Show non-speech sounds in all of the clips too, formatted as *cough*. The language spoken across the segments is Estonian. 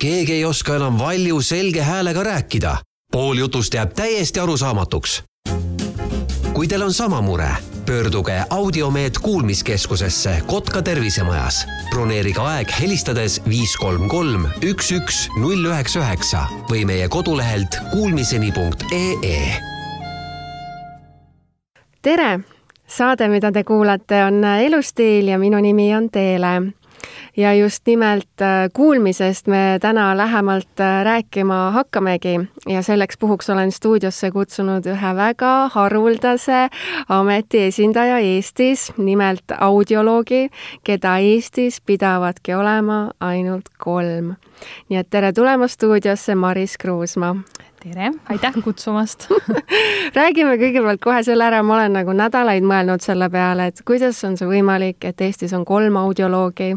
keegi ei oska enam valju selge häälega rääkida. pool jutust jääb täiesti arusaamatuks. kui teil on sama mure, pöörduge Audiomeet kuulmiskeskusesse Kotka tervisemajas. broneerige aeg helistades viis kolm kolm üks üks null üheksa üheksa või meie kodulehelt kuulmiseni.ee. tere, saade, mida te kuulate, on Elustiil ja minu nimi on Teele ja just nimelt äh, kuulmisest me täna lähemalt äh, rääkima hakkamegi ja selleks puhuks olen stuudiosse kutsunud ühe väga haruldase ameti esindaja Eestis, nimelt audioloogi, keda Eestis pidavatki olema ainult kolm. nii et tere tulemast stuudiosse, Maris Kruusmaa tere, aitäh kutsumast! *laughs* Räägime kõigepealt kohe selle ära, ma olen nagu nädalaid mõelnud selle peale, et kuidas on see võimalik, et Eestis on kolm audioloogi,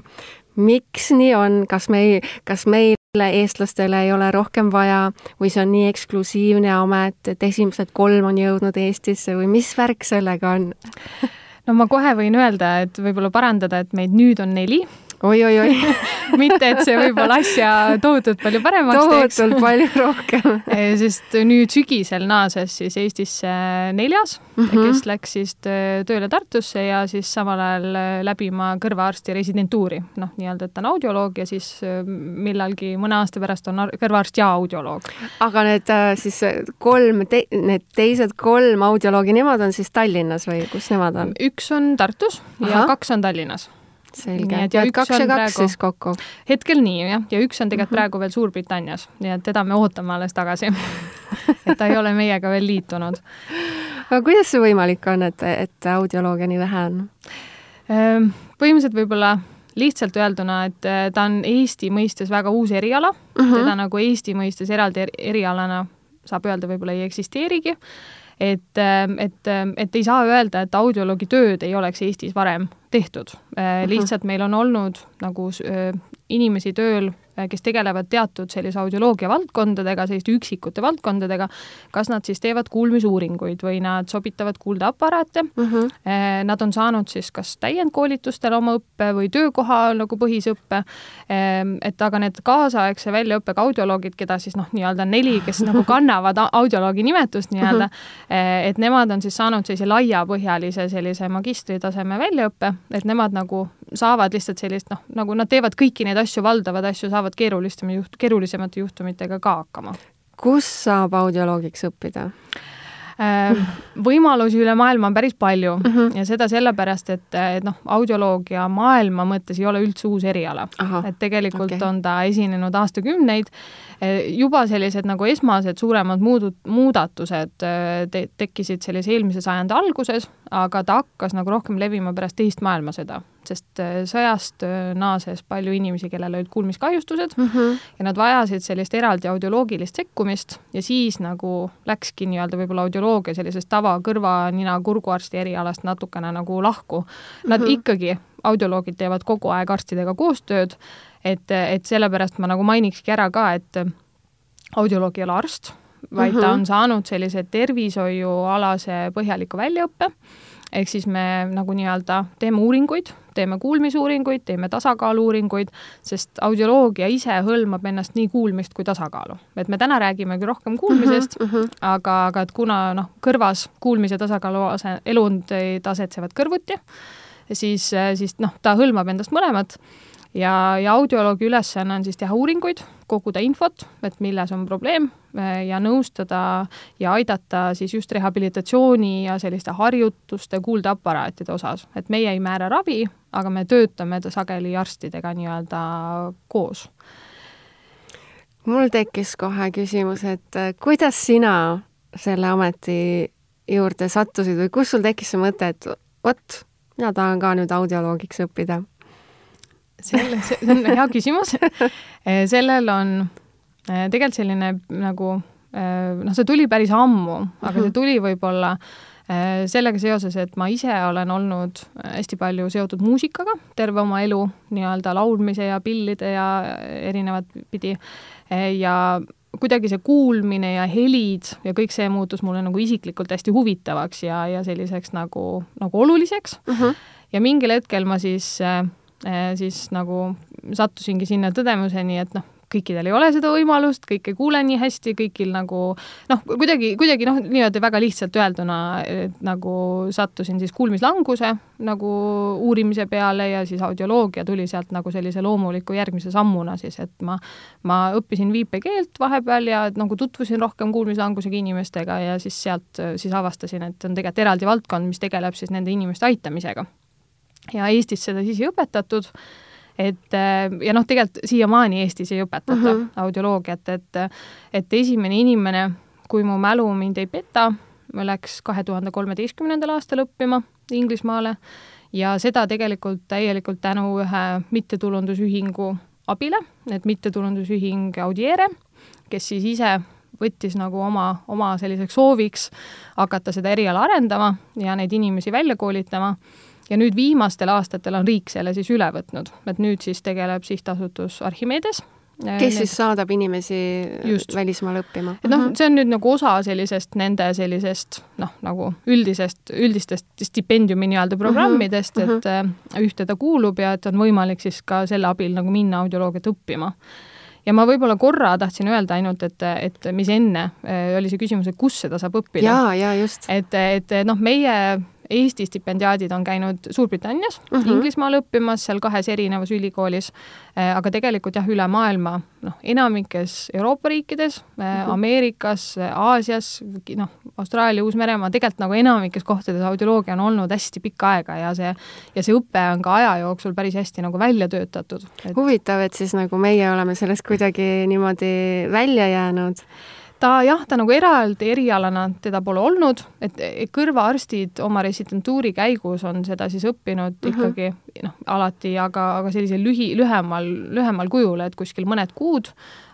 miks nii on, kas me ei, kas meile, eestlastele ei ole rohkem vaja või see on nii eksklusiivne amet, et esimesed kolm on jõudnud Eestisse või mis värk sellega on? *laughs* no ma kohe võin öelda, et võib-olla parandada, et meid nüüd on neli oi-oi-oi *laughs* mitte, et see võib-olla asja tohutult palju paremaks teeks. tohutult palju rohkem *laughs* sest nüüd sügisel naases siis Eestisse neljas mm, -hmm. kes läks siis tööle Tartusse ja siis samal ajal läbima kõrvaarsti residentuuri. noh, nii-öelda, et ta on audioloog ja siis millalgi mõne aasta pärast on kõrvaarst ja audioloog. aga need siis kolm te,, need teised kolm audioloogi, nemad on siis Tallinnas või kus nemad on? üks on Tartus Aha. ja kaks on Tallinnas selge, et ja kaks ja kaks praegu, siis kokku? hetkel nii jah, ja üks on tegelikult mm -hmm. praegu veel Suurbritannias, nii et teda me ootame alles tagasi *laughs* et ta ei ole meiega veel liitunud. aga kuidas see võimalik on, et, et audioloogia nii vähe on? Ehm, põhimõtteliselt võib-olla lihtsalt öelduna, et eh, ta on Eesti mõistes väga uus eriala mm, -hmm. teda nagu Eesti mõistes eraldi erialana saab öelda, võib-olla ei eksisteerigi et, ähm, et, ähm, et ei saa öelda, et audioloogi tööd ei oleks Eestis varem tehtud. Äh, lihtsalt meil on olnud nagu äh, inimesi tööl kes tegelevad teatud sellise audioloogia valdkondadega, selliste üksikute valdkondadega, kas nad siis teevad kuulmisuuringuid või nad sobitavad kuuldeaparaate mm. -hmm. Nad on saanud siis kas täiendkoolitustel oma õppe või töökoha nagu põhisõppe, ähm, et aga need kaasaegse väljaõppega audioloogid, keda siis noh, nii-öelda neli, kes nagu *laughs* kannavad audioloogi nimetust nii-öelda mm, -hmm. et nemad on siis saanud sellise laiapõhjalise sellise magistritaseme väljaõppe, et nemad nagu saavad lihtsalt sellist noh, nagu nad teevad kõiki neid asju, valdavad asju, saavad keerulistema juht-, keerulisemate juhtumitega ka hakkama. kus saab audioloogiks õppida? Äh, võimalusi üle maailma on päris palju mm -hmm. ja seda sellepärast, et, et noh, audioloogia maailma mõttes ei ole üldse uus eriala. et tegelikult okay. on ta esinenud aastakümneid juba sellised nagu esmased suuremad muudud, muudatused eh, te tekkisid sellise eelmise sajandi alguses, aga ta hakkas nagu rohkem levima pärast teist maailmasõda, sest eh, sõjast naases palju inimesi, kellel olid kuulmiskahjustused mm -hmm. ja nad vajasid sellist eraldi audioloogilist sekkumist ja siis nagu läkski nii-öelda võib-olla audioloogia sellisest tava kõrva, nina, kurguarsti erialast natukene nagu lahku. Nad mm -hmm. ikkagi, audioloogid teevad kogu aeg arstidega koostööd et, et sellepärast ma nagu mainikski ära ka, et audioloog ei ole arst, vaid mm -hmm. ta mhm. on saanud sellise tervishoiualase põhjaliku väljaõppe, ehk siis me nagu nii-öelda teeme uuringuid, teeme kuulmisuuringuid, teeme tasakaalu-uuringuid, sest audioloogia ise hõlmab ennast nii kuulmist kui tasakaalu. et me täna räägime küll rohkem kuulmisest mm, -hmm. aga, aga et kuna noh, kõrvas kuulmise tasakaalu ase-, elundid asetsevad kõrvuti, siis, siis noh, ta hõlmab endast mõlemat ja, ja audioloogi ülesanne on siis teha uuringuid, koguda infot, et milles on probleem eh, ja nõustada ja aidata siis just rehabilitatsiooni ja selliste harjutuste kuuldeaparaatide osas, et meie ei määra ravi, aga me töötame sageli arstidega nii-öelda koos. mul tekkis kohe küsimus, et eh, kuidas sina selle ameti juurde sattusid või kus sul tekkis see mõte, et vot, mina tahan ka nüüd audioloogiks õppida selle, see on hea küsimus. Eh, sellel on eh, tegelikult selline nagu eh, noh, see tuli päris ammu, aga see mhm. tuli võib-olla sellega seoses, et ma ise olen olnud hästi palju seotud muusikaga terve oma elu, nii-öelda laulmise ja pillide ja erinevat pidi. ja kuidagi see kuulmine ja helid ja kõik see muutus mulle nagu isiklikult hästi huvitavaks ja, ja selliseks nagu, nagu oluliseks uh. Mhm. -huh. ja mingil hetkel ma siis äh, siis nagu sattusingi sinna tõdemuseni, et noh, kõikidel ei ole seda võimalust, kõik ei kuule nii hästi, kõigil nagu noh, kuidagi, kuidagi noh, niimoodi väga lihtsalt öelduna nagu sattusin siis kuulmislanguse nagu uurimise peale ja siis audioloogia tuli sealt nagu sellise loomuliku järgmise sammuna siis, et ma, ma õppisin viipekeelt vahepeal ja nagu tutvusin rohkem kuulmislangusega inimestega ja siis sealt siis avastasin, et on tegelikult eraldi valdkond, mis tegeleb siis nende inimeste aitamisega. Ja Eestis seda siis ei õpetatud et ja noh, tegelikult siiamaani Eestis ei õpetata mm -hmm. audioloogiat, et, et esimene inimene, kui mu mälu mind ei peta, läks kahe tuhande kolmeteistkümnendal aastal õppima Inglismaale ja seda tegelikult täielikult tänu ühe mittetulundusühingu abile, et mittetulundusühing Audiere, kes siis ise võttis nagu oma, oma selliseks sooviks hakata seda eriala arendama ja neid inimesi välja koolitama ja nüüd viimastel aastatel on riik selle siis üle võtnud, et nüüd siis tegeleb sihtasutus Archimedes kes need... siis saadab inimesi Just. välismaale õppima? et noh, see on nüüd nagu osa sellisest nende sellisest noh, nagu üldisest, üldistest stipendiumi nii-öelda programmidest uh, -huh. et uh, ühte ta kuulub ja et on võimalik siis ka selle abil nagu minna audioloogiat õppima ja ma võib-olla korra tahtsin öelda ainult, et, et mis enne oli see küsimus, et kus seda saab õppida. et, et noh, meie Eesti stipendiaadid on käinud Suurbritannias mm, -hmm. Inglismaal õppimas, seal kahes erinevas ülikoolis, äh, aga tegelikult jah, üle maailma, noh, enamikes Euroopa riikides mm, -hmm. Ameerikas, Aasias, noh, Austraalia, Uus-Meremaa, tegelikult nagu enamikes kohtades audioloogia on olnud hästi pikka aega ja see, ja see õpe on ka aja jooksul päris hästi nagu välja töötatud et.... huvitav, et siis nagu meie oleme sellest kuidagi niimoodi välja jäänud ta jah, ta nagu eraldi erialana teda pole olnud, et kõrvaarstid oma residentuuri käigus on seda siis õppinud mm -hmm. ikkagi noh, alati, aga, aga sellisel lühi, lühemal, lühemal kujul, et kuskil mõned kuud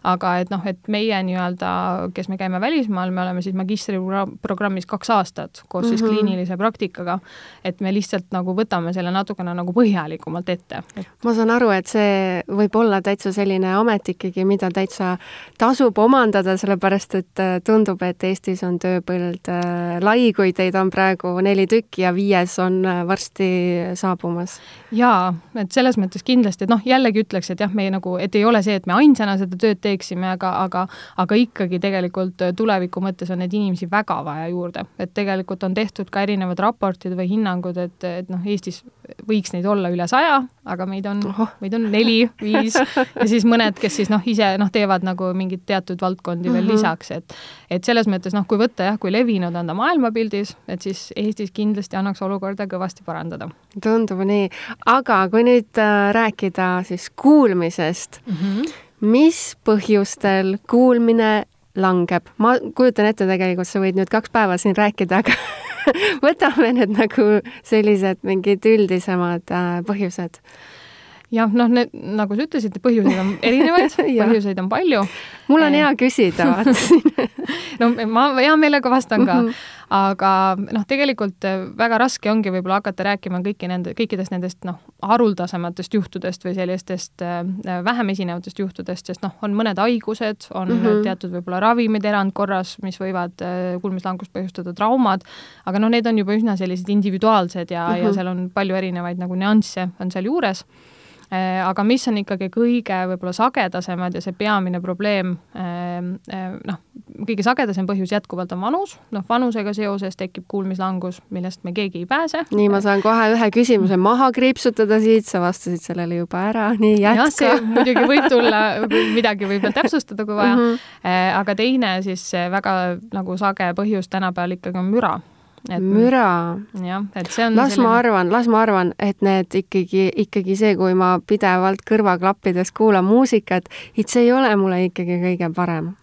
aga et noh, et meie nii-öelda, kes me käime välismaal, me oleme siis magistriprogrammis kaks aastat koos mm -hmm. siis mhm. kliinilise praktikaga, et me lihtsalt nagu võtame selle natukene nagu põhjalikumalt ette et.... ma saan aru, et see võib olla täitsa selline amet ikkagi, mida täitsa tasub omandada, sellepärast et äh, tundub, et Eestis on tööpõld äh, lai, kui teid on praegu neli tükki ja viies on äh, varsti saabumas. Jaa, et selles mõttes kindlasti, et noh, jällegi ütleks, et jah, meie nagu, et ei ole see, et me ainsana seda tööd teeksime, aga, aga, aga ikkagi tegelikult tuleviku mõttes on neid inimesi väga vaja juurde, et tegelikult on tehtud ka erinevad raportid või hinnangud, et, et noh, Eestis võiks neid olla üle saja, aga meid on, meid on neli, viis ja siis mõned, kes siis noh, ise noh, teevad nagu mingeid teatud valdkondi veel mm -hmm. lisaks, et et selles mõttes noh, kui võtta jah, kui levinud on ta maailmapildis, et siis Eestis kindlasti annaks olukorda kõvasti parandada. tundub nii, aga kui nüüd äh, rääkida siis kuulmisest mm, -hmm mis põhjustel kuulmine langeb? ma kujutan ette, tegelikult sa võid nüüd kaks päeva siin rääkida, aga *laughs* võtame nüüd nagu sellised mingid üldisemad äh, põhjused. Jah, noh, need, nagu sa ütlesid, põhjuseid on *laughs* erinevaid põhjuseid on palju. mul on hea küsida, vaata siin *laughs* no ma hea meelega vastan ka mm, -hmm. aga noh, tegelikult äh, väga raske ongi võib-olla hakata rääkima kõiki nende, kõikidest nendest noh, haruldasematest juhtudest või sellistest äh, vähem esinevatest juhtudest, sest noh, on mõned haigused, on mm -hmm. teatud võib-olla ravimid erandkorras, mis võivad äh, kuulmislangust põhjustada, traumad, aga noh, need on juba üsna sellised individuaalsed ja mm, -hmm. ja seal on palju erinevaid nagu nüansse on seal juures aga mis on ikkagi kõige võib-olla sagedasemad ja see peamine probleem, äh, äh, noh, kõige sagedasem põhjus jätkuvalt on vanus, noh, vanusega seoses tekib kuulmislangus, millest me keegi ei pääse. nii, ma saan kohe ühe küsimuse maha kriipsutada siit, sa vastasid sellele juba ära, nii jätka. jah, see muidugi võib tulla, midagi võib veel täpsustada, kui vaja mm, -hmm. aga teine siis väga nagu sage põhjus tänapäeval ikkagi on müra et müra. jah, et see on las selline... ma arvan, las ma arvan, et need ikkagi, ikkagi see, kui ma pidevalt kõrvaklappides kuulan muusikat, et see ei ole mulle ikkagi kõige parem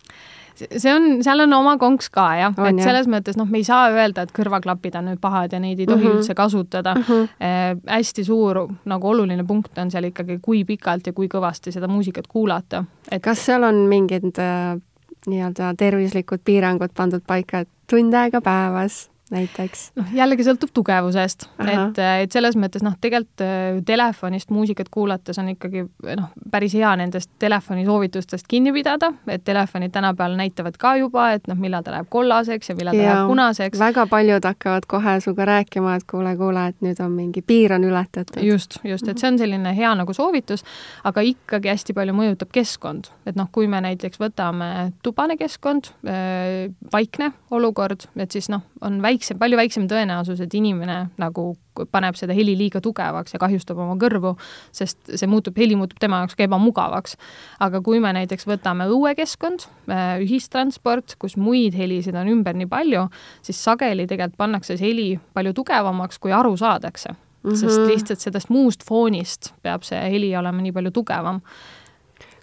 see on, seal on oma konks ka jah, et jah. selles mõttes noh, me ei saa öelda, et kõrvaklapid on nüüd pahad ja neid ei tohi mm -hmm. üldse kasutada mm. -hmm. Eh, hästi suur nagu oluline punkt on seal ikkagi, kui pikalt ja kui kõvasti seda muusikat kuulata et.... kas seal on mingid äh, nii-öelda tervislikud piirangud pandud paika, et tund aega päevas näiteks? noh, jällegi sõltub tugevusest, et, et selles mõttes noh, tegelikult äh, telefonist muusikat kuulates on ikkagi noh, päris hea nendest telefoni soovitustest kinni pidada, et telefonid tänapäeval näitavad ka juba, et noh, millal ta läheb kollaseks ja millal ta ja, läheb punaseks. väga paljud hakkavad kohe sinuga rääkima, et kuule, kuule, et nüüd on mingi piir on ületatud. just, just, et see on selline hea nagu soovitus, aga ikkagi hästi palju mõjutab keskkond, et noh, kui me näiteks võtame tubane keskkond, äh, vaikne olukord, et siis noh, on väike väiksem, palju väiksem tõenäosus, et inimene nagu paneb seda heli liiga tugevaks ja kahjustab oma kõrvu, sest see muutub, heli muutub tema jaoks ka ebamugavaks. aga kui me näiteks võtame õuekeskkond, äh, ühistransport, kus muid helisid on ümber nii palju, siis sageli tegelikult pannakse see heli palju tugevamaks, kui aru saadakse mm. -hmm. sest lihtsalt sellest muust foonist peab see heli olema nii palju tugevam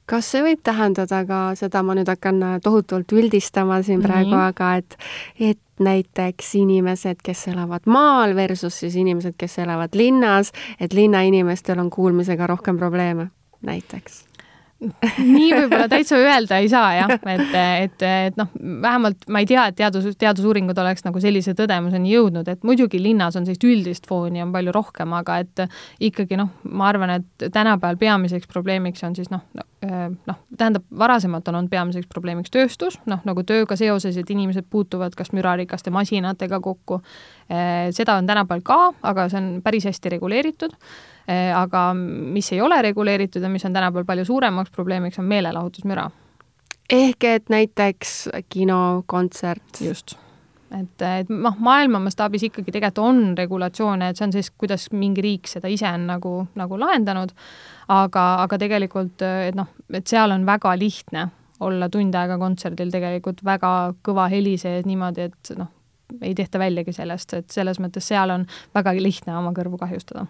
kas see võib tähendada ka seda, ma nüüd hakkan tohutult üldistama siin praegu mm, -hmm. aga et, et näiteks inimesed, kes elavad maal versus siis inimesed, kes elavad linnas, et linnainimestel on kuulmisega rohkem probleeme, näiteks nii võib-olla täitsa öelda ei saa jah, et, et, et noh, vähemalt ma ei tea, et teadus, teadusuuringud oleks nagu sellise tõdemuseni jõudnud, et muidugi linnas on sellist üldist fooni on palju rohkem, aga et ikkagi noh, ma arvan, et tänapäeval peamiseks probleemiks on siis noh, noh, tähendab, varasemalt on olnud peamiseks probleemiks tööstus, noh, nagu tööga seoses, et inimesed puutuvad kas mürarikaste masinatega kokku. seda on tänapäeval ka, aga see on päris hästi reguleeritud aga mis ei ole reguleeritud ja mis on tänapäeval palju suuremaks probleemiks, on meelelahutusmüra. ehk et näiteks kino, kontsert. just et, et noh, maailma mastaabis ikkagi tegelikult on regulatsioone, et see on siis, kuidas mingi riik seda ise on nagu, nagu lahendanud, aga, aga tegelikult, et noh, et seal on väga lihtne olla tund aega kontserdil tegelikult väga kõva heli sees niimoodi, et noh, ei tehta väljagi sellest, et selles mõttes seal on väga lihtne oma kõrvu kahjustada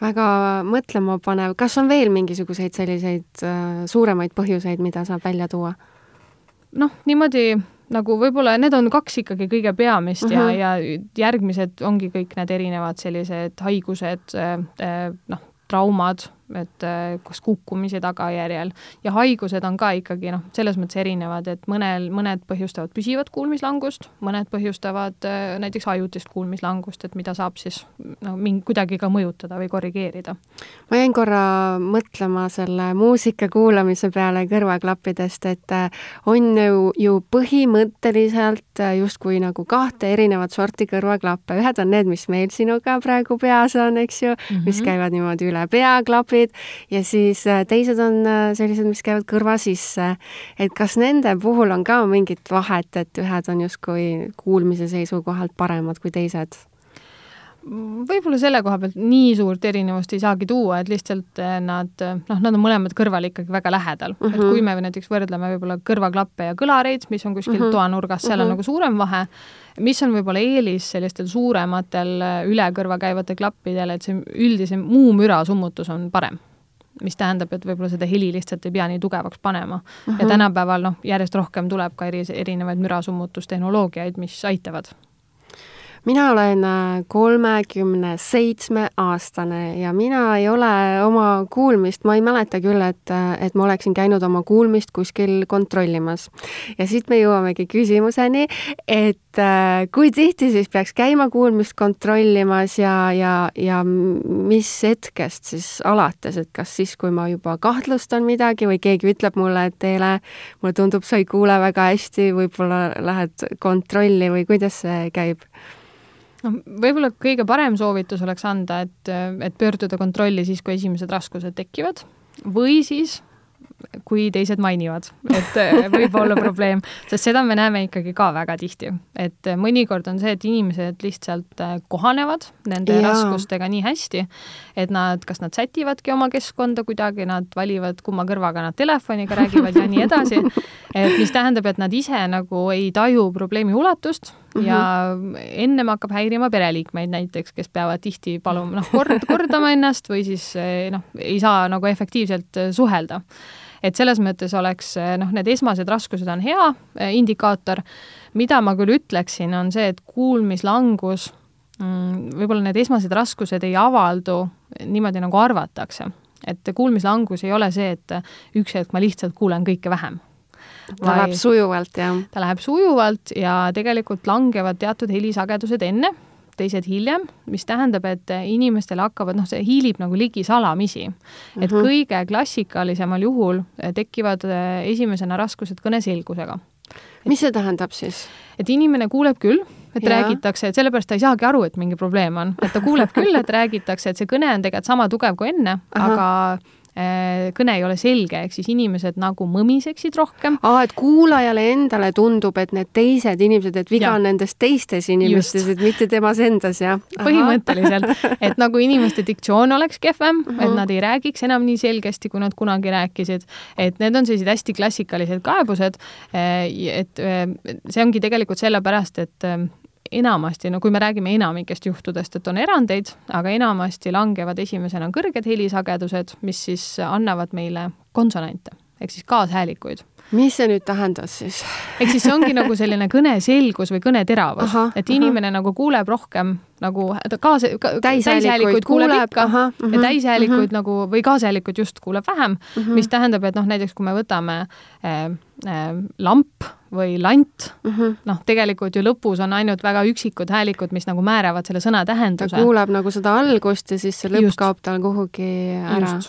väga mõtlemapanev, kas on veel mingisuguseid selliseid äh, suuremaid põhjuseid, mida saab välja tuua? noh, niimoodi nagu võib-olla need on kaks ikkagi kõige peamist uh -huh. ja, mhm. ja järgmised ongi kõik need erinevad sellised haigused äh,, äh, noh, traumad et äh, kas kukkumise tagajärjel ja haigused on ka ikkagi noh, selles mõttes erinevad, et mõnel, mõned põhjustavad püsivat kuulmislangust, mõned põhjustavad äh, näiteks ajutist kuulmislangust, et mida saab siis no mingi, kuidagi ka mõjutada või korrigeerida. ma jäin korra mõtlema selle muusika kuulamise peale kõrvaklappidest, et äh, on ju, ju põhimõtteliselt justkui nagu kahte erinevat sorti kõrvaklappe, ühed on need, mis meil sinuga praegu peas on, eks ju mm, -hmm. mis mhm. käivad niimoodi üle peaklapi, klapid ja siis äh, teised on äh, sellised, mis käivad kõrva sisse. et kas nende puhul on ka mingit vahet, et ühed on justkui kuulmise seisukohalt paremad kui teised? Võib-olla selle koha pealt nii suurt erinevust ei saagi tuua, et lihtsalt äh, nad, noh, nad on mõlemad kõrval ikkagi väga lähedal mm. -hmm. et mhm. kui me näiteks võrdleme võib-olla kõrvaklappe ja kõlareid, mis on kuskil mm -hmm. toanurgas, seal mm -hmm. on mhm. nagu suurem vahe, mis on võib-olla eelis sellistel suurematel üle kõrva käivatel klappidel, et see üldise muu müra summutus on parem mis tähendab, et võib-olla seda heli lihtsalt ei pea nii tugevaks panema uh. -huh. ja mhm. tänapäeval noh, järjest rohkem tuleb ka eri, erinevaid mürasummutustehnoloogiaid, mis aitavad mina olen äh, kolmekümne seitsme aastane ja mina ei ole oma kuulmist, ma ei mäleta küll, et, äh, et ma oleksin käinud oma kuulmist kuskil kontrollimas. ja siit me jõuamegi küsimuseni, et äh, kui tihti siis peaks käima kuulmist kontrollimas ja, ja, ja mis hetkest siis alates, et kas siis, kui ma juba kahtlustan midagi või keegi ütleb mulle, et Teele, mulle tundub, sa ei kuule väga hästi, võib-olla lähed kontrolli või kuidas see käib? noh, võib-olla kõige parem soovitus oleks anda, et, et pöörduda kontrolli siis, kui esimesed raskused tekivad või siis kui teised mainivad, et äh, võib olla *laughs* probleem, sest seda me näeme ikkagi ka väga tihti, et äh, mõnikord on see, et inimesed lihtsalt äh, kohanevad nende Jaa. raskustega nii hästi, et nad, kas nad sätivadki oma keskkonda kuidagi, nad valivad, kumma kõrvaga nad telefoniga räägivad ja nii edasi, *laughs* et mis tähendab, et nad ise nagu ei taju probleemi ulatust mm -hmm. ja ennem hakkab häirima pereliikmeid näiteks, kes peavad tihti paluma, noh, kord, kordama ennast või siis noh, ei saa nagu efektiivselt suhelda et selles mõttes oleks noh, need esmased raskused on hea eh, indikaator, mida ma küll ütleksin, on see, et kuulmislangus, mm, võib-olla need esmased raskused ei avaldu niimoodi, nagu arvatakse. et kuulmislangus ei ole see, et üks hetk ma lihtsalt kuulen kõike vähem ta läheb sujuvalt, jah? ta läheb sujuvalt ja tegelikult langevad teatud helisagedused enne teised hiljem, mis tähendab, et inimestel hakkavad, noh, see hiilib nagu ligi salamisi mm. -hmm. et mhm. kõige klassikalisemal juhul tekivad eh, esimesena raskused kõneselgusega. mis see tähendab siis? et inimene kuuleb küll, et ja. räägitakse, et sellepärast ta ei saagi aru, et mingi probleem on, et ta kuuleb küll, et räägitakse, et see kõne on tegelikult sama tugev kui enne, aga Äh, kõne ei ole selge, ehk siis inimesed nagu mõmiseksid rohkem. aa, et kuulajale endale tundub, et need teised inimesed, et viga on nendes teistes inimestes, et mitte temas endas, jah? põhimõtteliselt, et nagu inimeste diktsioon oleks kehvem uh, -huh. et nad ei räägiks enam nii selgesti, kui nad kunagi rääkisid. et need on sellised hästi klassikalised kaebused, äh, et äh, see ongi tegelikult sellepärast, et enamasti, no kui me räägime enamikest juhtudest, et on erandeid, aga enamasti langevad esimesena kõrged helisagedused, mis siis annavad meile konsonante ehk siis kaashäälikuid. mis see nüüd tähendas siis? ehk siis see ongi nagu selline kõneselgus või kõneteravus, et inimene aha. nagu kuuleb rohkem nagu kaas- ka,, täishäälikuid kuuleb, kuuleb ikka aha, uh -huh, ja täishäälikuid uh -huh. nagu või kaashäälikuid just kuuleb vähem uh, -huh. mis tähendab, et noh, näiteks kui me võtame äh, äh, lamp või lant uh -huh., noh, tegelikult ju lõpus on ainult väga üksikud häälikud, mis nagu määravad selle sõna tähenduse. ta kuuleb nagu seda algust ja siis see lõpp just. kaob tal kuhugi ära.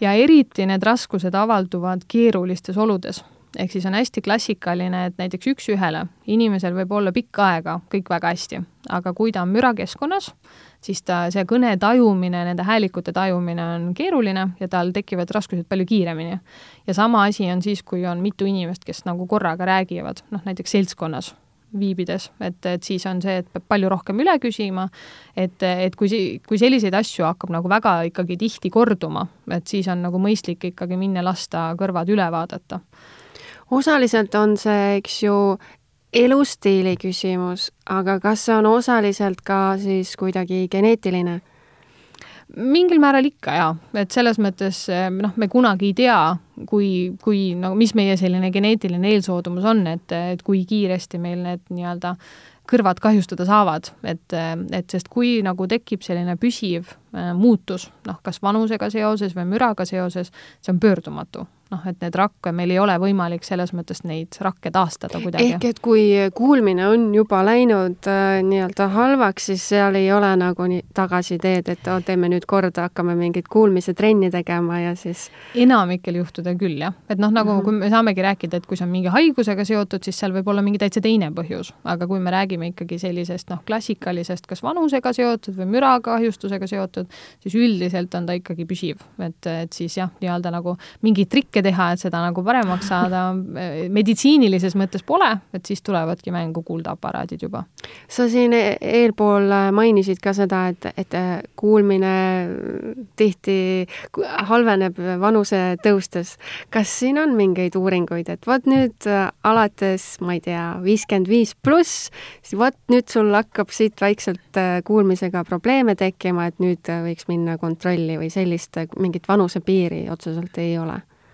ja eriti need raskused avalduvad keerulistes oludes ehk siis on hästi klassikaline, et näiteks üks-ühele inimesel võib olla pikka aega kõik väga hästi, aga kui ta on mürakeskkonnas, siis ta, see kõne tajumine, nende häälikute tajumine on keeruline ja tal tekivad raskused palju kiiremini. ja sama asi on siis, kui on mitu inimest, kes nagu korraga räägivad, noh näiteks seltskonnas viibides, et, et siis on see, et peab palju rohkem üle küsima, et, et kui, kui selliseid asju hakkab nagu väga ikkagi tihti korduma, et siis on nagu mõistlik ikkagi minna lasta kõrvad üle vaadata osaliselt on see, eks ju, elustiili küsimus, aga kas see on osaliselt ka siis kuidagi geneetiline? mingil määral ikka jaa, et selles mõttes eh, noh, me kunagi ei tea, kui, kui no mis meie selline geneetiline eelsoodumus on, et, et kui kiiresti meil need nii-öelda kõrvad kahjustada saavad, et, et sest kui nagu tekib selline püsiv äh, muutus, noh, kas vanusega seoses või müraga seoses, see on pöördumatu noh, et need rakke, meil ei ole võimalik selles mõttes neid rakke taastada kuidagi. ehk et kui kuulmine on juba läinud äh, nii-öelda halvaks, siis seal ei ole nagu nii tagasiteed, et oh, teeme nüüd korda, hakkame mingit kuulmise trenni tegema ja siis enamikel juhtudel küll, jah. et noh, nagu mm -hmm. kui me saamegi rääkida, et kui see on mingi haigusega seotud, siis seal võib olla mingi täitsa teine põhjus, aga kui me räägime ikkagi sellisest noh, klassikalisest kas vanusega seotud või mürakahjustusega seotud, siis üldiselt on ta ikkagi püsiv, et, et siis jah, nii-öelda nagu mingeid trikke teha, et seda nagu paremaks saada, meditsiinilises mõttes pole, et siis tulevadki mängu kuuldeaparaadid juba. sa siin e-, eelpool mainisid ka seda, et, et kuulmine tihti halveneb vanuse tõustes. kas siin on mingeid uuringuid, et vot nüüd alates, ma ei tea, viiskümmend viis pluss, vot nüüd sul hakkab siit vaikselt kuulmisega probleeme tekkima, et nüüd võiks minna kontrolli või sellist mingit vanusepiiri otseselt ei ole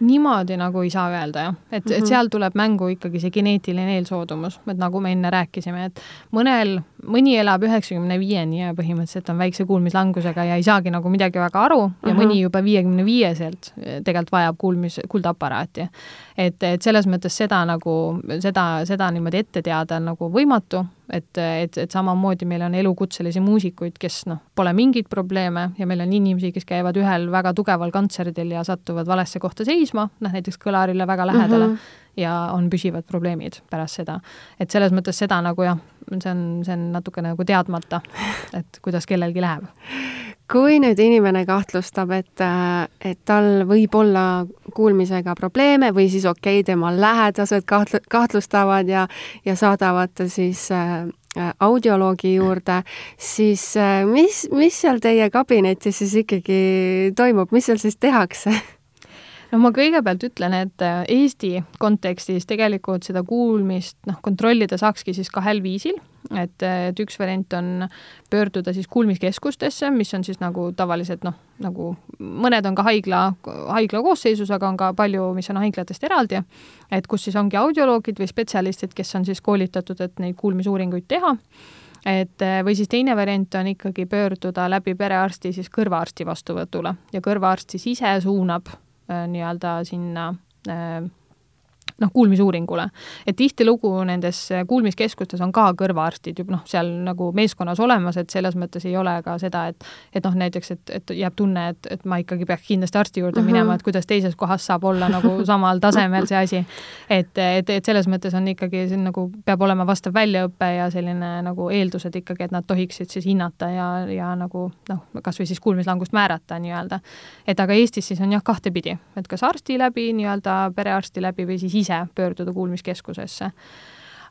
niimoodi nagu ei saa öelda jah, et mm, -hmm. et mhm. seal tuleb mängu ikkagi see geneetiline eelsoodumus, et nagu me enne rääkisime, et mõnel, mõni elab üheksakümne viieni ja põhimõtteliselt on väikse kuulmislangusega ja ei saagi nagu midagi väga aru mm -hmm. ja mhm. mõni juba viiekümne viieselt tegelikult vajab kuulmis, kuuldeaparaati. et, et selles mõttes seda nagu, seda, seda niimoodi ette teada on nagu võimatu et, et, et samamoodi meil on elukutselisi muusikuid, kes noh, pole mingeid probleeme ja meil on inimesi, kes käivad ühel väga tugeval kontserdil ja satuvad valesse kohta seisma, noh näiteks kõlarile väga lähedale mm, -hmm. ja on püsivad probleemid pärast seda. et selles mõttes seda nagu jah, see on, see on natuke nagu teadmata, et kuidas kellelgi läheb kui nüüd inimene kahtlustab, et, et tal võib olla kuulmisega probleeme või siis okei okay,, tema lähedased kahtl-, kahtlustavad ja, ja saadavad ta siis äh, audioloogi juurde, siis äh, mis, mis seal teie kabinetis siis ikkagi toimub, mis seal siis tehakse? *laughs* no ma kõigepealt ütlen, et äh, Eesti kontekstis tegelikult seda kuulmist noh, kontrollida saakski siis kahel viisil, et, et üks variant on pöörduda siis kuulmiskeskustesse, mis on siis nagu tavaliselt noh, nagu mõned on ka haigla, haigla koosseisus, aga on ka palju, mis on haiglatest eraldi, et kus siis ongi audioloogid või spetsialistid, kes on siis koolitatud, et neid kuulmisuuringuid teha. Et või siis teine variant on ikkagi pöörduda läbi perearsti siis kõrvaarsti vastuvõtule. Ja kõrvaarst siis ise suunab Äh, nii-öelda sinna äh, noh, kuulmisuuringule. et tihtilugu nendes kuulmiskeskustes on ka kõrvaarstid juba noh, seal nagu meeskonnas olemas, et selles mõttes ei ole ka seda, et et noh, näiteks, et, et jääb tunne, et, et ma ikkagi peaks kindlasti arsti juurde mm -hmm. minema, et kuidas teises kohas saab olla nagu *laughs* samal tasemel see asi. et, et, et selles mõttes on ikkagi siin nagu peab olema vastav väljaõpe ja selline nagu eeldused ikkagi, et nad tohiksid siis hinnata ja, ja nagu noh, kas või siis kuulmislangust määrata nii-öelda. et aga Eestis siis on jah, kahtepidi, et kas arsti läbi nii-öelda perearsti läbi või siis ise pöörduda kuulmiskeskusesse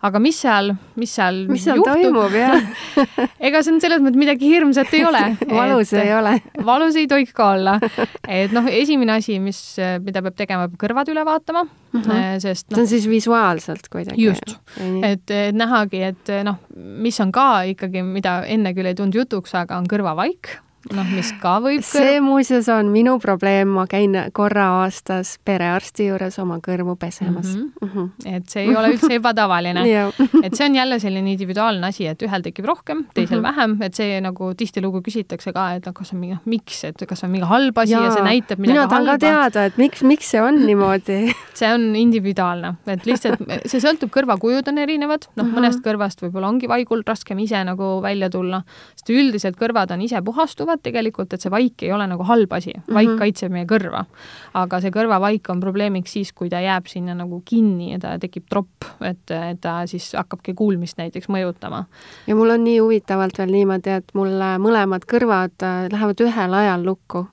aga mis seal, mis seal mis seal juhtub? toimub, jah *laughs* ega see on selles mõttes midagi hirmsat ei ole *laughs* *laughs* valus ei ole valus ei tohiks ka olla. et noh, esimene asi, mis, mida peab tegema, peab kõrvad üle vaatama mm, -hmm. sest noh, see on siis visuaalselt kuidagi? just, et, et nähagi, et noh, mis on ka ikkagi, mida enne küll ei tulnud jutuks, aga on kõrvavaik noh, mis ka võib see kõr... muuseas on minu probleem, ma käin korra aastas perearsti juures oma kõrvu pesemas mm. -hmm. Mm -hmm. et see ei ole üldse ebatavaline *laughs* et see on jälle selline individuaalne asi, et ühel tekib rohkem, teisel mm -hmm. vähem, et see nagu tihtilugu küsitakse ka, et noh, kas on mingi, miks, et kas on mingi halb asi ja, ja see näitab midagi halba. mina tahan ka teada, et miks, miks see on niimoodi *laughs* *laughs* see on individuaalne, et lihtsalt see sõltub, kõrvakujud on erinevad, noh mm -hmm., mõnest kõrvast võib-olla ongi vaigul raskem ise nagu välja tulla, sest üldiselt kõrvad on ise puhastuvad, teavad tegelikult, et see vaik ei ole nagu halb asi, vaik mm -hmm. kaitseb meie kõrva. aga see kõrvavaik on probleemiks siis, kui ta jääb sinna nagu kinni ja ta tekib tropp, et, ta siis hakkabki kuulmist näiteks mõjutama. ja mul on nii huvitavalt veel niimoodi, et mul mõlemad kõrvad äh, lähevad ühel ajal lukku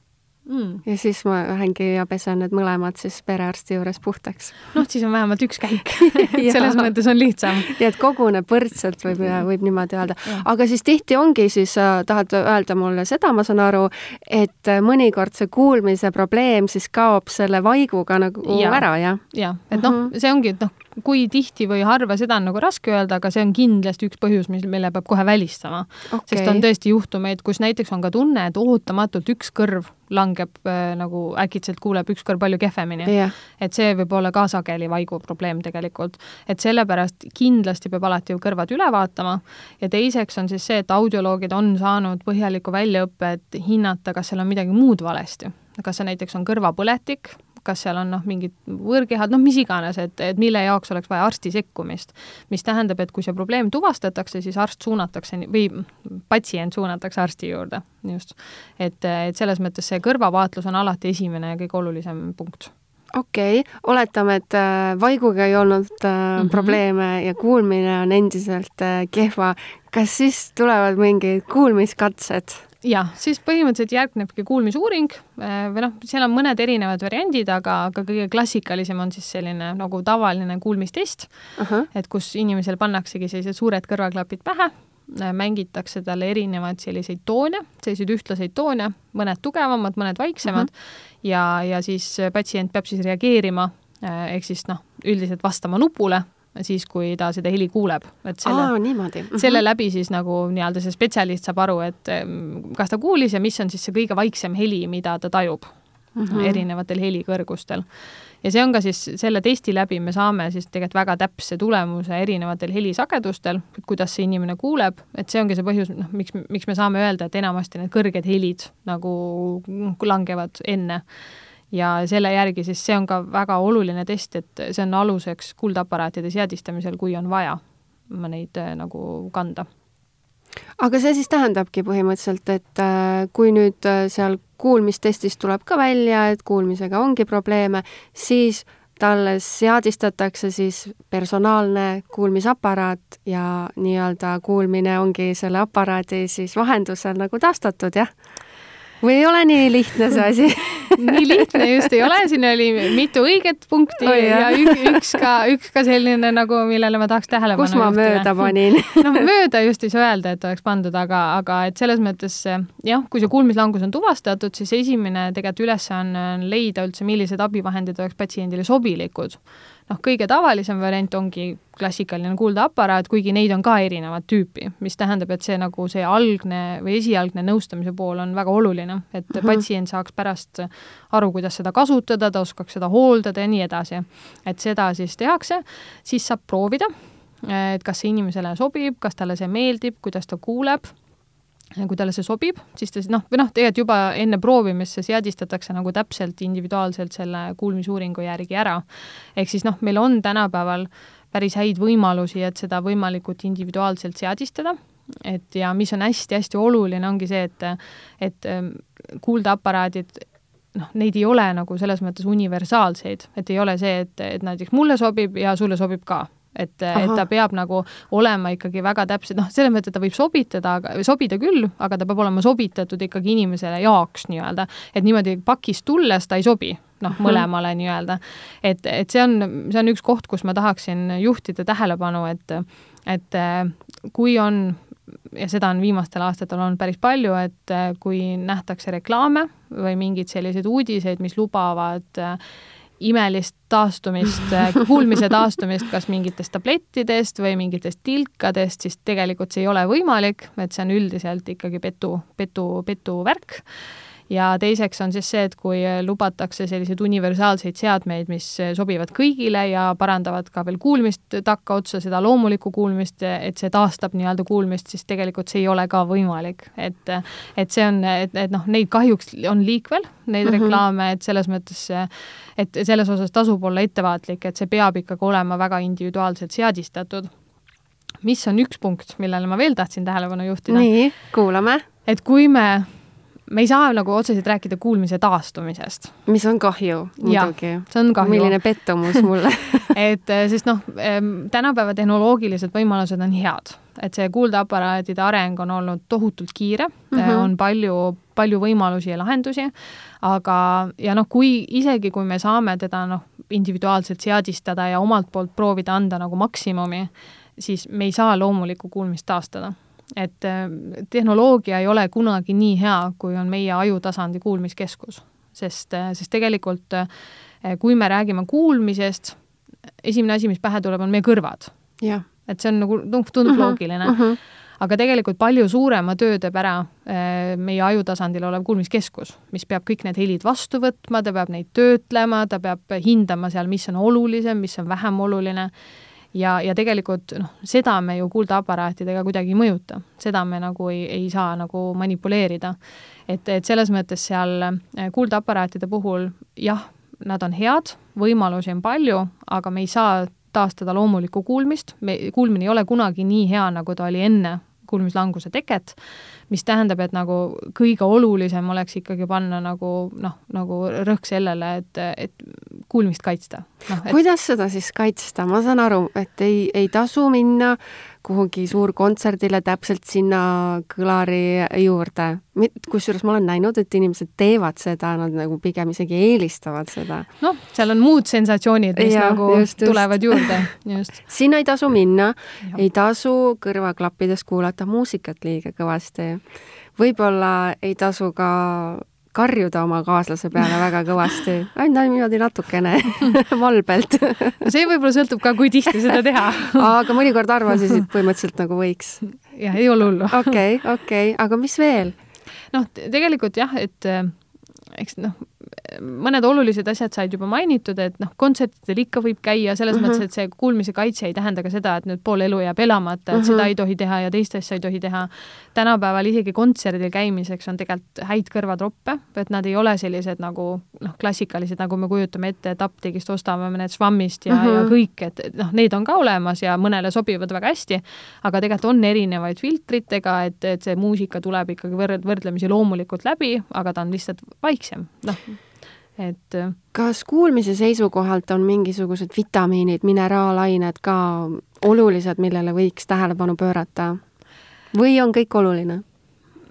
mm.. ja siis ma lähengi ja pesen need mõlemad siis perearsti juures puhtaks. noh, siis on vähemalt üks käik *laughs* selles mõttes on lihtsam. nii et koguneb võrdselt, võib, võib niimoodi öelda. aga siis tihti ongi siis tahad öelda mulle seda, ma saan aru, et mõnikord see kuulmise probleem siis kaob selle vaiguga nagu ja. ära, jah? jah, et noh, mhm. see ongi, et noh, kui tihti või harva, seda on nagu raske öelda, aga see on kindlasti üks põhjus, mis, mille peab kohe välistama. Okay.. sest on tõesti juhtumeid, kus näiteks on ka tunne, et ootamatult üks kõrv langeb äh, nagu äkitselt kuuleb üks kõrv palju kehvemini. Yeah.. et see võib olla ka sageli vaigu probleem tegelikult. et sellepärast kindlasti peab alati ju kõrvad üle vaatama. Ja teiseks on siis see, et audioloogid on saanud põhjaliku väljaõppe, et hinnata, kas seal on midagi muud valesti. Kas see näiteks on kõrvapõletik, kas seal on noh, mingid võõrkehad, noh, mis iganes, et, et mille jaoks oleks vaja arsti sekkumist. mis tähendab, et kui see probleem tuvastatakse, siis arst suunatakse või patsient suunatakse arsti juurde, just. et, et selles mõttes see kõrvavaatlus on alati esimene ja kõige olulisem punkt okei okay., oletame, et äh, vaiguga ei olnud mm -hmm. probleeme ja kuulmine on endiselt äh, kehva. kas siis tulevad mingid kuulmiskatsed? Jah, siis põhimõtteliselt järgnebki kuulmisuuring äh, või noh, seal on mõned erinevad variandid, aga, aga kõige klassikalisem on siis selline nagu tavaline kuulmistest uh, -huh. et kus inimesel pannaksegi sellised suured kõrvaklapid pähe, äh, mängitakse talle erinevaid selliseid toone, selliseid ühtlaseid toone, mõned tugevamad, mõned vaiksemad uh -huh. ja, ja siis patsient peab siis reageerima äh, ehk siis noh, üldiselt vastama nupule siis, kui ta seda heli kuuleb. et selle, Aa, niimoodi. -hmm. selle läbi siis nagu nii-öelda see spetsialist saab aru, et kas ta kuulis ja mis on siis see kõige vaiksem heli, mida ta tajub mm -hmm. erinevatel helikõrgustel. ja see on ka siis selle testi läbi me saame siis tegelikult väga täpse tulemuse erinevatel helisagedustel, kuidas see inimene kuuleb, et see ongi see põhjus, noh, miks, miks me saame öelda, et enamasti need kõrged helid nagu langevad enne ja selle järgi siis see on ka väga oluline test, et see on aluseks kuldaparaatide seadistamisel, kui on vaja neid äh, nagu kanda. aga see siis tähendabki põhimõtteliselt, et äh, kui nüüd äh, seal kuulmistestis tuleb ka välja, et kuulmisega ongi probleeme, siis talle seadistatakse siis personaalne kuulmisaparaat ja nii-öelda kuulmine ongi selle aparaadi siis vahendusel nagu taastatud, jah? Või ei ole nii lihtne see asi? *laughs* Nii lihtne just ei ole, siin oli mitu õiget punkti oh, ja üks ka, üks ka selline nagu, millele ma tahaks tähelepanu kus ma juhtima. mööda *laughs* panin? Noh, mööda just ei saa öelda, et oleks pandud, aga, aga et selles mõttes jah, kui see kuulmislangus on tuvastatud, siis esimene tegelikult ülesanne on leida üldse, millised abivahendid oleks patsiendile sobilikud noh, kõige tavalisem variant ongi klassikaline kuuldeaparaat, kuigi neid on ka erinevat tüüpi, mis tähendab, et see nagu see algne või esialgne nõustamise pool on väga oluline, et mm -hmm. patsient saaks pärast aru, kuidas seda kasutada, ta oskaks seda hooldada ja nii edasi. et seda siis tehakse, siis saab proovida, et kas see inimesele sobib, kas talle see meeldib, kuidas ta kuuleb kui talle see sobib, siis ta noh, või noh, tegelikult juba enne proovimist see seadistatakse nagu täpselt individuaalselt selle kuulmisuuringu järgi ära. ehk siis noh, meil on tänapäeval päris häid võimalusi, et seda võimalikult individuaalselt seadistada, et ja mis on hästi-hästi oluline, ongi see, et et ähm, kuuldeaparaadid noh, neid ei ole nagu selles mõttes universaalseid, et ei ole see, et, et näiteks mulle sobib ja sulle sobib ka et, et ta peab nagu olema ikkagi väga täpselt, noh, selles mõttes, et ta võib sobitada, sobida küll, aga ta peab olema sobitatud ikkagi inimesele jaoks nii-öelda, et niimoodi pakist tulles ta ei sobi noh, mõlemale nii-öelda. et, et see on, see on üks koht, kus ma tahaksin juhtida tähelepanu, et, et kui on ja seda on viimastel aastatel olnud päris palju, et kui nähtakse reklaame või mingeid selliseid uudiseid, mis lubavad äh, imelist taastumist, *laughs* kuulmise taastumist kas mingitest tablettidest või mingitest tilkadest, siis tegelikult see ei ole võimalik, et see on üldiselt ikkagi petu, petu, petuvärk ja teiseks on siis see, et kui lubatakse selliseid universaalseid seadmeid, mis sobivad kõigile ja parandavad ka veel kuulmist takkaotsa, seda loomulikku kuulmist, et see taastab nii-öelda kuulmist, siis tegelikult see ei ole ka võimalik. et, et see on, et, et noh, neid kahjuks on liikvel, neid mm -hmm. reklaame, et selles mõttes, et selles osas tasub olla ettevaatlik, et see peab ikkagi olema väga individuaalselt seadistatud mis on üks punkt, millele ma veel tahtsin tähelepanu juhtida. nii, kuulame. et kui me me ei saa nagu otseselt rääkida kuulmise taastumisest. mis on kahju, muidugi. see on kahju. milline pettumus mulle *laughs* et eh, sest noh, tänapäeva tehnoloogilised võimalused on head, et see kuuldeaparaatide areng on olnud tohutult kiire mm, -hmm. on palju, palju võimalusi ja lahendusi, aga, ja noh, kui isegi, kui me saame teda noh, individuaalselt seadistada ja omalt poolt proovida anda nagu maksimumi, siis me ei saa loomulikku kuulmist taastada. Et äh, tehnoloogia ei ole kunagi nii hea, kui on meie ajutasandi kuulmiskeskus, sest, äh, sest tegelikult äh, kui me räägime kuulmisest, esimene asi, mis pähe tuleb, on meie kõrvad. et see on nagu, noh, tundub uh -huh, loogiline. Uh. -huh aga tegelikult palju suurema töö teeb ära meie ajutasandil olev kuulmiskeskus, mis peab kõik need helid vastu võtma, ta peab neid töötlema, ta peab hindama seal, mis on olulisem, mis on vähem oluline. Ja, ja tegelikult noh, seda me ju kuuldeaparaatidega kuidagi ei mõjuta, seda me nagu ei, ei saa nagu manipuleerida. et, et selles mõttes seal äh, kuuldeaparaatide puhul jah, nad on head, võimalusi on palju, aga me ei saa taastada loomulikku kuulmist, me, kuulmine ei ole kunagi nii hea, nagu ta oli enne kuulmislanguse teket mis tähendab, et nagu kõige olulisem oleks ikkagi panna nagu noh, nagu rõhk sellele, et, et kuulmist kaitsta no,. Et... kuidas seda siis kaitsta, ma saan aru, et ei, ei tasu minna kuhugi suurkontserdile täpselt sinna kõlari juurde. kusjuures ma olen näinud, et inimesed teevad seda, nad nagu pigem isegi eelistavad seda. noh, seal on muud sensatsioonid, mis ja, nagu just, just. tulevad juurde, just. *laughs* sinna ei tasu minna, ei tasu kõrvaklappides kuulata muusikat liiga kõvasti. võib-olla ei tasu ka karjuda oma kaaslase peale väga kõvasti, ainult niimoodi natukene *laughs* valbelt see võib-olla sõltub ka, kui tihti seda teha aga mõnikord arvasid, et põhimõtteliselt nagu võiks. jah, ei ole hullu. okei, okei, aga mis veel? noh, tegelikult jah, et eks noh, mõned olulised asjad said juba mainitud, et noh, kontsertidel ikka võib käia, selles mm -hmm. mõttes, et see kuulmise kaitse ei tähenda ka seda, et nüüd pool elu jääb elamata, et mm -hmm. seda ei tohi teha ja teist asja ei tohi teha. tänapäeval isegi kontserdil käimiseks on tegelikult häid kõrvatroppe, et nad ei ole sellised nagu noh, klassikalised, nagu me kujutame ette, et apteegist ostame need švammist ja mm, -hmm. ja mhm. kõik, et noh, need on ka olemas ja mõnele sobivad väga hästi, aga tegelikult on erinevaid filtritega, et, et see muusika tuleb ikkagi võrd-, võrdlemisi loomulikult läbi, aga ta on lihtsalt vaiksem, noh et äh, kas kuulmise seisukohalt on mingisugused vitamiinid, mineraalained ka olulised, millele võiks tähelepanu pöörata? või on kõik oluline?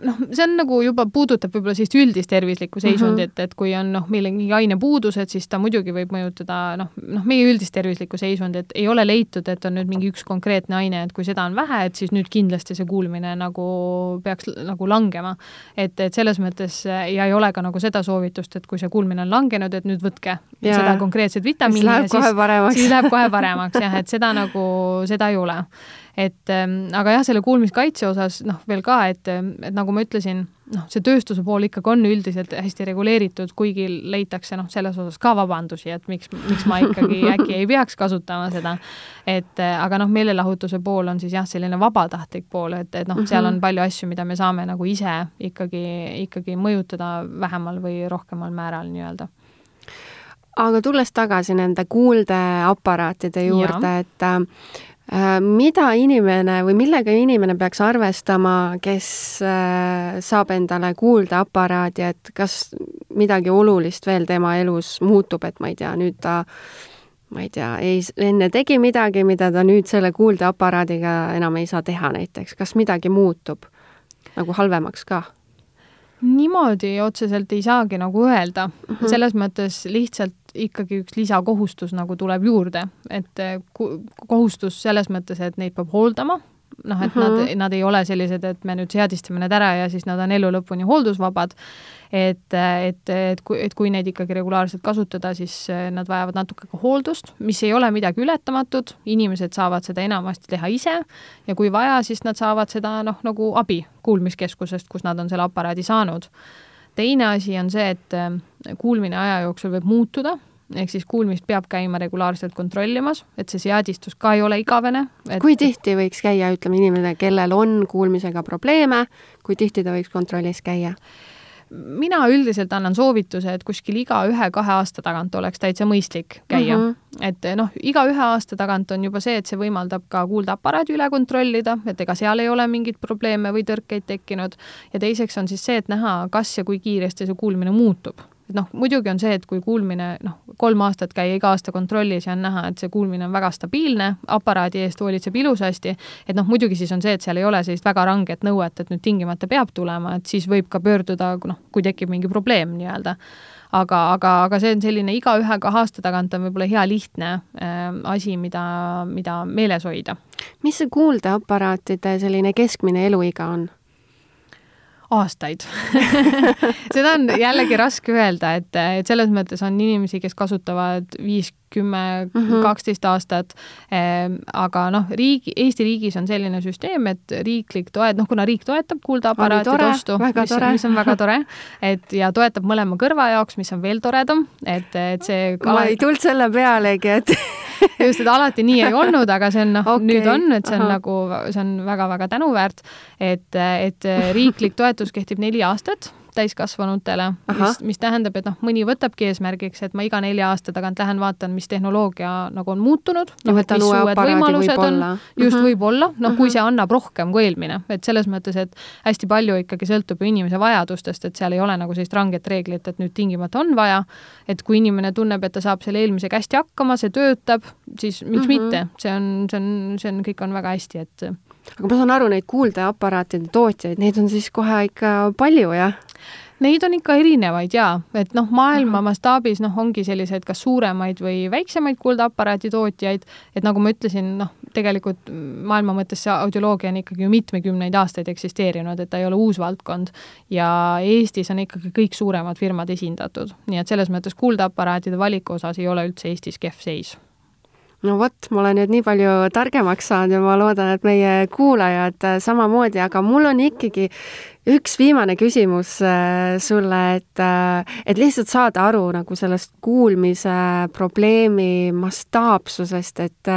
Noh, see on nagu juba puudutab võib-olla sellist üldist tervislikku seisundit mm, -hmm. et kui on noh, millegi ainepuudused, siis ta muidugi võib mõjutada noh, noh, meie üldist tervislikku seisundit, ei ole leitud, et on nüüd mingi üks konkreetne aine, et kui seda on vähe, et siis nüüd kindlasti see kuulmine nagu peaks nagu langema. et, et selles mõttes ja ei ole ka nagu seda soovitust, et kui see kuulmine on langenud, et nüüd võtke ja. seda konkreetset vitamiini. siis läheb kohe paremaks. siis läheb kohe paremaks jah, et seda nagu, seda ei ole et ähm, aga jah, selle kuulmiskaitse osas noh, veel ka, et, et nagu ma ütlesin, noh, see tööstuse pool ikkagi on üldiselt hästi reguleeritud, kuigi leitakse noh, selles osas ka vabandusi, et miks, miks ma ikkagi *laughs* äkki ei peaks kasutama seda. et aga noh, meelelahutuse pool on siis jah, selline vabatahtlik pool, et, et noh, seal mhm. on palju asju, mida me saame nagu ise ikkagi, ikkagi mõjutada vähemal või rohkemal määral nii-öelda aga tulles tagasi nende kuuldeaparaatide juurde, et äh, mida inimene või millega inimene peaks arvestama, kes äh, saab endale kuuldeaparaadi, et kas midagi olulist veel tema elus muutub, et ma ei tea, nüüd ta ma ei tea, ei, enne tegi midagi, mida ta nüüd selle kuuldeaparaadiga enam ei saa teha näiteks, kas midagi muutub nagu halvemaks ka? Niimoodi otseselt ei saagi nagu öelda mm, -hmm. selles mõttes lihtsalt ikkagi üks lisakohustus nagu tuleb juurde, et eh, kohustus selles mõttes, et neid peab hooldama, noh, et uh -huh. nad, mhm. nad ei ole sellised, et me nüüd seadistame need ära ja siis nad on elu lõpuni hooldusvabad, et, et, et kui, et kui neid ikkagi regulaarselt kasutada, siis eh, nad vajavad natuke ka hooldust, mis ei ole midagi ületamatut, inimesed saavad seda enamasti teha ise ja kui vaja, siis nad saavad seda noh, nagu abi kuulmiskeskusest, kus nad on selle aparaadi saanud teine asi on see, et äh, kuulmine aja jooksul võib muutuda, ehk siis kuulmist peab käima regulaarselt kontrollimas, et see seadistus ka ei ole igavene et.... kui tihti võiks käia, ütleme, inimene, kellel on kuulmisega probleeme, kui tihti ta võiks kontrollis käia? Mina üldiselt annan soovituse, et kuskil iga ühe-kahe aasta tagant oleks täitsa mõistlik käia mm. -hmm. et noh, iga ühe aasta tagant on juba see, et see võimaldab ka kuuldeaparaadi üle kontrollida, et ega seal ei ole mingeid probleeme või tõrkeid tekkinud. ja teiseks on siis see, et näha, kas ja kui kiiresti see kuulmine muutub et noh, muidugi on see, et kui kuulmine noh, kolm aastat käia iga aasta kontrollis ja on näha, et see kuulmine on väga stabiilne, aparaadi eest hoolitseb ilusasti, et noh, muidugi siis on see, et seal ei ole sellist väga ranget nõuet, et nüüd tingimata peab tulema, et siis võib ka pöörduda, noh, kui tekib mingi probleem nii-öelda aga, aga, aga see on selline iga ühe-kahe aasta tagant on võib-olla hea lihtne äh, asi, mida, mida meeles hoida. mis see kuuldeaparaatide selline keskmine eluiga on? Aastaid. *laughs* Seda on jällegi raske öelda, et, et selles mõttes on inimesi, kes kasutavad viis, kümme, mhm. kaksteist aastat. Ehm, aga noh, riigi, Eesti riigis on selline süsteem, et riiklik toet-, noh, kuna riik toetab kuuldeaparaatide ostu, mis, mis on väga tore, et ja toetab mõlema kõrva jaoks, mis on veel toredam, et, et see ma ei tulnud selle pealegi, et *laughs* just, et alati nii ei olnud, aga see on noh okay., nüüd on, et see on Aha. nagu, see on väga-väga tänuväärt, et, et riiklik toetus kehtib neli aastat täiskasvanutele, mis, mis tähendab, et noh, mõni võtabki eesmärgiks, et ma iga nelja aasta tagant lähen vaatan, mis tehnoloogia nagu on muutunud, noh, et mis uued võimalused on, just mhm. võib-olla, noh, kui mhm. see annab rohkem kui eelmine, et selles mõttes, et hästi palju ikkagi sõltub ju inimese vajadustest, et seal ei ole nagu sellist ranget reeglit, et nüüd tingimata on vaja, et kui inimene tunneb, et ta saab selle eelmisega hästi hakkama, see töötab, siis miks mm -hmm. mitte, see on, see on, see on, kõik on väga hästi, et aga ma saan aru, neid kuuldeaparaatide tootjaid, neid on siis kohe ikka palju, jah? Neid on ikka erinevaid jaa, et noh, maailma mastaabis noh, ongi selliseid kas suuremaid või väiksemaid kuuldeaparaadi tootjaid, et nagu ma ütlesin, noh, tegelikult maailma mõttes see audioloogia on ikkagi ju mitmekümneid aastaid eksisteerinud, et ta ei ole uus valdkond. ja Eestis on ikkagi kõik suuremad firmad esindatud, nii et selles mõttes kuuldeaparaatide valiku osas ei ole üldse Eestis kehv seis no vot, ma olen nüüd nii palju targemaks saanud ja ma loodan, et meie kuulajad äh, samamoodi, aga mul on ikkagi üks viimane küsimus äh, sulle, et, äh, et lihtsalt saada aru nagu sellest kuulmise probleemi mastaapsusest, et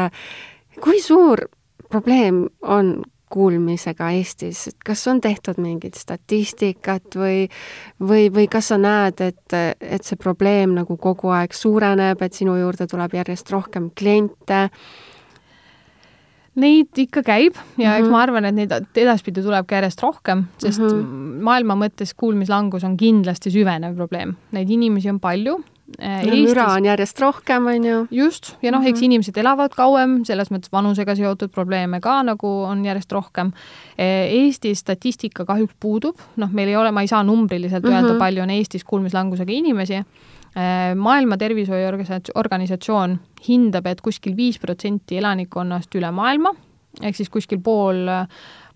kui suur probleem on kuulmisega Eestis, et kas on tehtud mingit statistikat või, või, või kas sa näed, et, et see probleem nagu kogu aeg suureneb, et sinu juurde tuleb järjest rohkem kliente? Neid ikka käib ja mm -hmm. eks mhm. ma arvan, et neid edaspidi tuleb ka järjest rohkem, sest mm -hmm. maailma mõttes kuulmislangus on kindlasti süvenev probleem. Neid inimesi on palju Eestis... müra on järjest rohkem, on ju. just, ja noh, eks mhm. inimesed elavad kauem, selles mõttes vanusega seotud probleeme ka nagu on järjest rohkem. Äh, Eestis statistika kahjuks puudub, noh, meil ei ole, ma ei saa numbriliselt mm -hmm. öelda, palju on Eestis kuulmislangusega inimesi. Äh, maailma Tervishoiuorganisatsioon hindab, et kuskil viis protsenti elanikkonnast üle maailma, ehk siis kuskil pool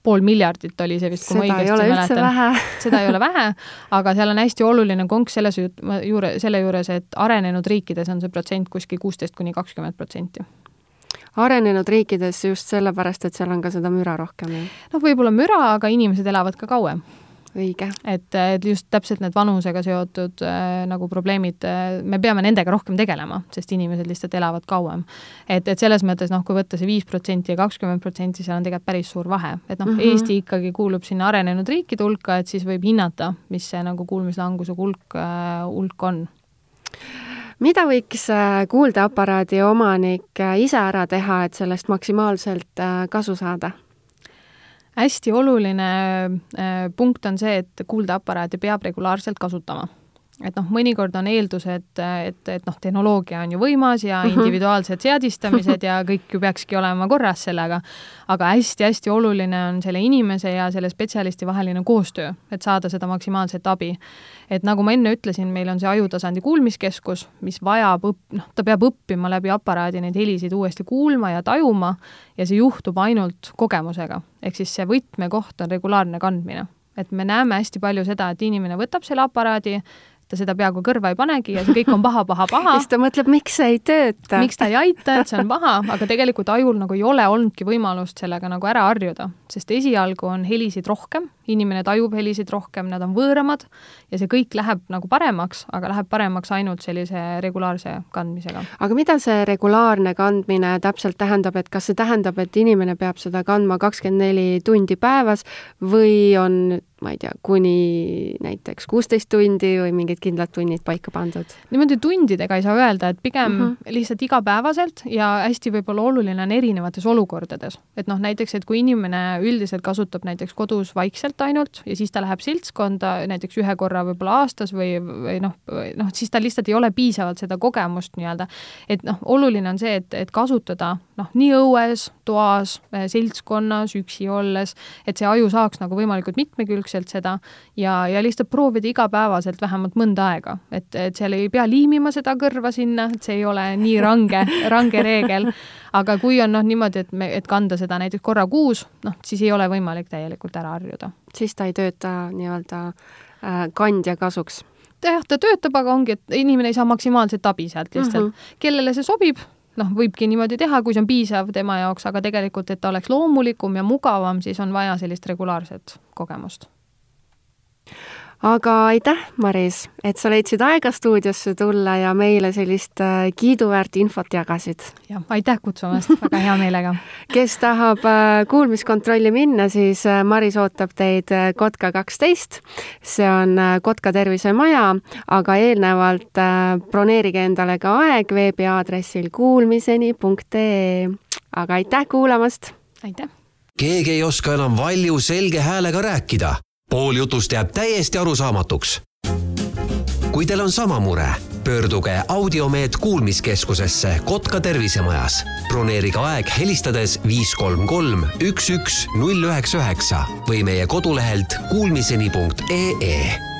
pool miljardit oli see vist, kui seda ma õigesti mäletan. *laughs* seda ei ole vähe, aga seal on hästi oluline konks selles juure, selle juures, et arenenud riikides on see protsent kuskil kuusteist kuni kakskümmend protsenti. Arenenud riikides just sellepärast, et seal on ka seda müra rohkem, noh, võib-olla müra, aga inimesed elavad ka kauem õige. et, et just täpselt need vanusega seotud äh, nagu probleemid äh,, me peame nendega rohkem tegelema, sest inimesed lihtsalt elavad kauem. et, et selles mõttes noh, kui võtta see viis protsenti ja kakskümmend protsenti, seal on tegelikult päris suur vahe, et noh mm, -hmm. Eesti ikkagi kuulub sinna arenenud riikide hulka, et siis võib hinnata, mis see nagu kuulmislanguse hulk äh,, hulk on mida võiks äh, kuuldeaparaadi omanik äh, ise ära teha, et sellest maksimaalselt äh, kasu saada? Hästi oluline äh, punkt on see, et kuuldeaparaati peab regulaarselt kasutama et noh, mõnikord on eeldus, et, et, et noh, tehnoloogia on ju võimas ja mhm. individuaalsed seadistamised ja kõik ju peakski olema korras sellega, aga hästi-hästi oluline on selle inimese ja selle spetsialisti vaheline koostöö, et saada seda maksimaalset abi. et nagu ma enne ütlesin, meil on see ajutasandi kuulmiskeskus, mis vajab õpp-, noh, ta peab õppima läbi aparaadi neid helisid uuesti kuulma ja tajuma ja see juhtub ainult kogemusega. ehk siis see võtmekoht on regulaarne kandmine et me näeme hästi palju seda, et inimene võtab selle aparaadi, ta seda peaaegu kõrva ei panegi ja see kõik on paha, paha, paha. *laughs* siis ta mõtleb, miks see ei tööta. miks ta ei aita, et see on paha, aga tegelikult ajul nagu ei ole olnudki võimalust sellega nagu ära harjuda, sest esialgu on helisid rohkem, inimene tajub helisid rohkem, nad on võõramad ja see kõik läheb nagu paremaks, aga läheb paremaks ainult sellise regulaarse kandmisega. aga mida see regulaarne kandmine täpselt tähendab, et kas see tähendab, et inimene peab seda kandma kakskümmend neli tundi päevas või on ma ei tea, kuni näiteks kuusteist tundi või mingid kindlad tunnid paika pandud? niimoodi tundidega ei saa öelda, et pigem mm -hmm. lihtsalt igapäevaselt ja hästi võib-olla oluline on erinevates olukordades. et noh, näiteks, et kui inimene üldiselt kasutab näiteks kodus vaikselt ainult ja siis ta läheb seltskonda näiteks ühe korra võib-olla aastas või, või noh, noh, siis tal lihtsalt ei ole piisavalt seda kogemust nii-öelda. et noh, oluline on see, et, et kasutada noh, nii õues, toas, seltskonnas, üksi olles, et see aju saaks nagu võimalikult mitmekülgselt aktiivselt seda ja, ja lihtsalt proovida igapäevaselt vähemalt mõnda aega, et, et seal ei pea liimima seda kõrva sinna, et see ei ole nii range, range reegel, aga kui on noh, niimoodi, et me, et kanda seda näiteks korra kuus, noh, siis ei ole võimalik täielikult ära harjuda. siis ta ei tööta nii-öelda äh, kandja kasuks jah, ta töötab, aga ongi, et inimene ei saa maksimaalset abi sealt lihtsalt mm. -hmm. kellele see sobib, noh, võibki niimoodi teha, kui see on piisav tema jaoks, aga tegelikult, et ta oleks loomulikum ja mugavam, siis on vaja sellist regulaarset kogemust aga aitäh, Maris, et sa leidsid aega stuudiosse tulla ja meile sellist äh, kiiduväärt infot jagasid. jah, aitäh kutsumast, väga hea meelega *laughs* kes tahab äh, kuulmiskontrolli minna, siis äh, Maris ootab teid Kotka kaksteist. see on Kotka tervisemaja, aga eelnevalt broneerige endale ka aeg veebiaadressil kuulmiseni.ee. aga aitäh kuulamast! aitäh! keegi ei oska enam valju selge häälega rääkida pool jutust jääb täiesti arusaamatuks. kui teil on sama mure, pöörduge Audiomeed kuulmiskeskusesse Kotka tervisemajas. broneerige aeg helistades viis kolm kolm üks üks null üheksa üheksa või meie kodulehelt kuulmiseni.ee